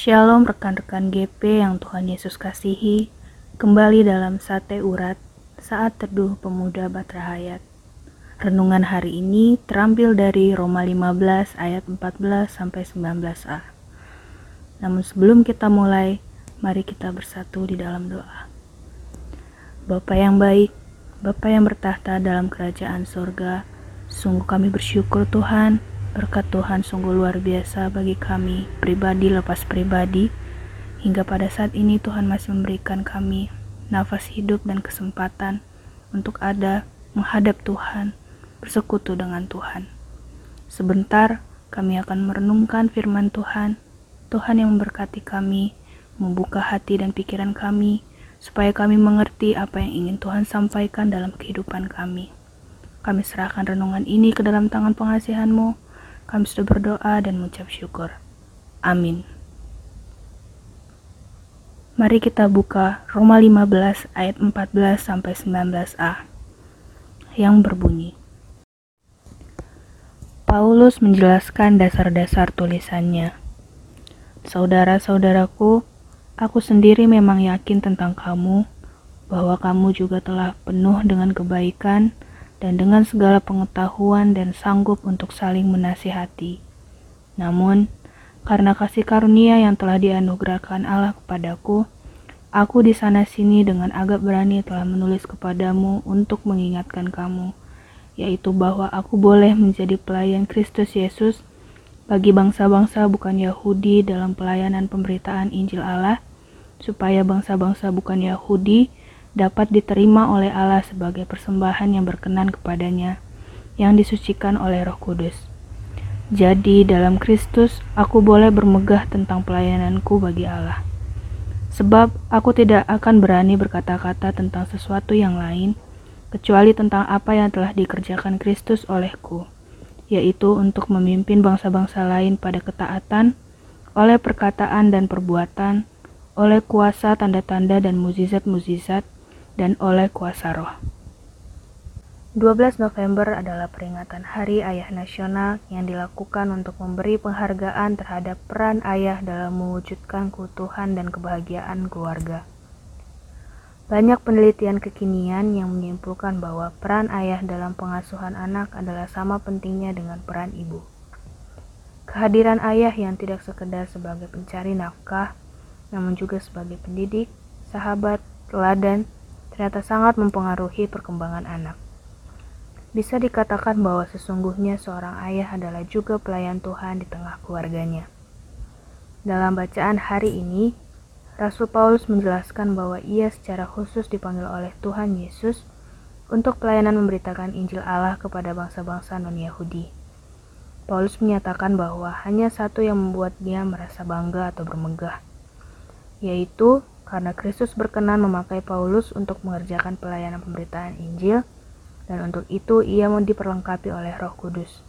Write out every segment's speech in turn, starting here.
Shalom rekan-rekan GP yang Tuhan Yesus kasihi, kembali dalam Sate Urat saat teduh pemuda Batra Hayat. Renungan hari ini terambil dari Roma 15 ayat 14 sampai 19a. Namun sebelum kita mulai, mari kita bersatu di dalam doa. Bapa yang baik, Bapa yang bertahta dalam kerajaan sorga, sungguh kami bersyukur Tuhan Berkat Tuhan sungguh luar biasa bagi kami, pribadi lepas pribadi, hingga pada saat ini Tuhan masih memberikan kami nafas hidup dan kesempatan untuk ada menghadap Tuhan, bersekutu dengan Tuhan. Sebentar kami akan merenungkan firman Tuhan, Tuhan yang memberkati kami, membuka hati dan pikiran kami, supaya kami mengerti apa yang ingin Tuhan sampaikan dalam kehidupan kami. Kami serahkan renungan ini ke dalam tangan pengasihan-Mu, kami sudah berdoa dan mengucap syukur. Amin. Mari kita buka Roma 15 ayat 14 sampai 19a yang berbunyi. Paulus menjelaskan dasar-dasar tulisannya. Saudara-saudaraku, aku sendiri memang yakin tentang kamu bahwa kamu juga telah penuh dengan kebaikan dan dengan segala pengetahuan dan sanggup untuk saling menasihati. Namun, karena kasih karunia yang telah dianugerahkan Allah kepadaku, aku di sana-sini dengan agak berani telah menulis kepadamu untuk mengingatkan kamu, yaitu bahwa aku boleh menjadi pelayan Kristus Yesus bagi bangsa-bangsa bukan Yahudi dalam pelayanan pemberitaan Injil Allah, supaya bangsa-bangsa bukan Yahudi dapat diterima oleh Allah sebagai persembahan yang berkenan kepadanya, yang disucikan oleh Roh Kudus. Jadi, dalam Kristus, aku boleh bermegah tentang pelayananku bagi Allah. Sebab aku tidak akan berani berkata-kata tentang sesuatu yang lain, kecuali tentang apa yang telah dikerjakan Kristus olehku, yaitu untuk memimpin bangsa-bangsa lain pada ketaatan, oleh perkataan dan perbuatan, oleh kuasa tanda-tanda dan muzizat-muzizat, dan oleh kuasa roh. 12 November adalah peringatan Hari Ayah Nasional yang dilakukan untuk memberi penghargaan terhadap peran ayah dalam mewujudkan keutuhan dan kebahagiaan keluarga. Banyak penelitian kekinian yang menyimpulkan bahwa peran ayah dalam pengasuhan anak adalah sama pentingnya dengan peran ibu. Kehadiran ayah yang tidak sekedar sebagai pencari nafkah, namun juga sebagai pendidik, sahabat, teladan, ternyata sangat mempengaruhi perkembangan anak. Bisa dikatakan bahwa sesungguhnya seorang ayah adalah juga pelayan Tuhan di tengah keluarganya. Dalam bacaan hari ini, Rasul Paulus menjelaskan bahwa ia secara khusus dipanggil oleh Tuhan Yesus untuk pelayanan memberitakan Injil Allah kepada bangsa-bangsa non-Yahudi. Paulus menyatakan bahwa hanya satu yang membuat dia merasa bangga atau bermegah, yaitu karena Kristus berkenan memakai Paulus untuk mengerjakan pelayanan pemberitaan Injil, dan untuk itu ia mau diperlengkapi oleh Roh Kudus.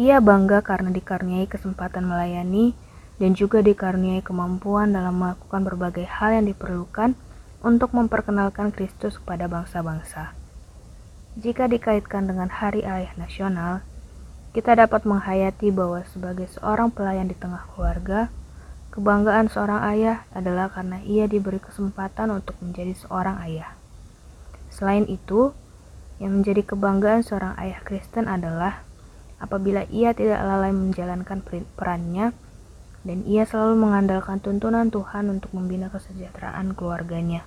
Ia bangga karena dikaruniai kesempatan melayani dan juga dikaruniai kemampuan dalam melakukan berbagai hal yang diperlukan untuk memperkenalkan Kristus kepada bangsa-bangsa. Jika dikaitkan dengan Hari Ayah Nasional, kita dapat menghayati bahwa sebagai seorang pelayan di tengah keluarga, Kebanggaan seorang ayah adalah karena ia diberi kesempatan untuk menjadi seorang ayah. Selain itu, yang menjadi kebanggaan seorang ayah Kristen adalah apabila ia tidak lalai menjalankan perannya dan ia selalu mengandalkan tuntunan Tuhan untuk membina kesejahteraan keluarganya.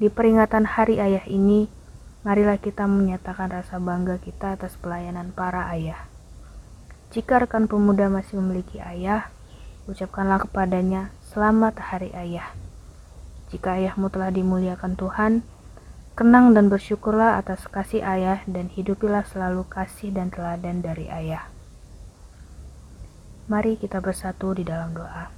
Di peringatan Hari Ayah ini, marilah kita menyatakan rasa bangga kita atas pelayanan para ayah. Jika rekan pemuda masih memiliki ayah, ucapkanlah kepadanya, Selamat Hari Ayah. Jika ayahmu telah dimuliakan Tuhan, kenang dan bersyukurlah atas kasih ayah dan hidupilah selalu kasih dan teladan dari ayah. Mari kita bersatu di dalam doa.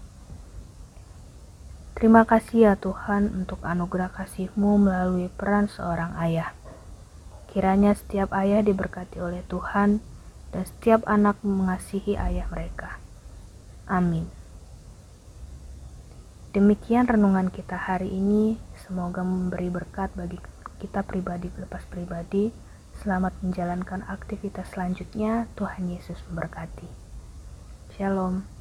Terima kasih ya Tuhan untuk anugerah kasih-Mu melalui peran seorang ayah. Kiranya setiap ayah diberkati oleh Tuhan dan setiap anak mengasihi ayah mereka. Amin. Demikian renungan kita hari ini. Semoga memberi berkat bagi kita pribadi lepas pribadi. Selamat menjalankan aktivitas selanjutnya. Tuhan Yesus memberkati. Shalom.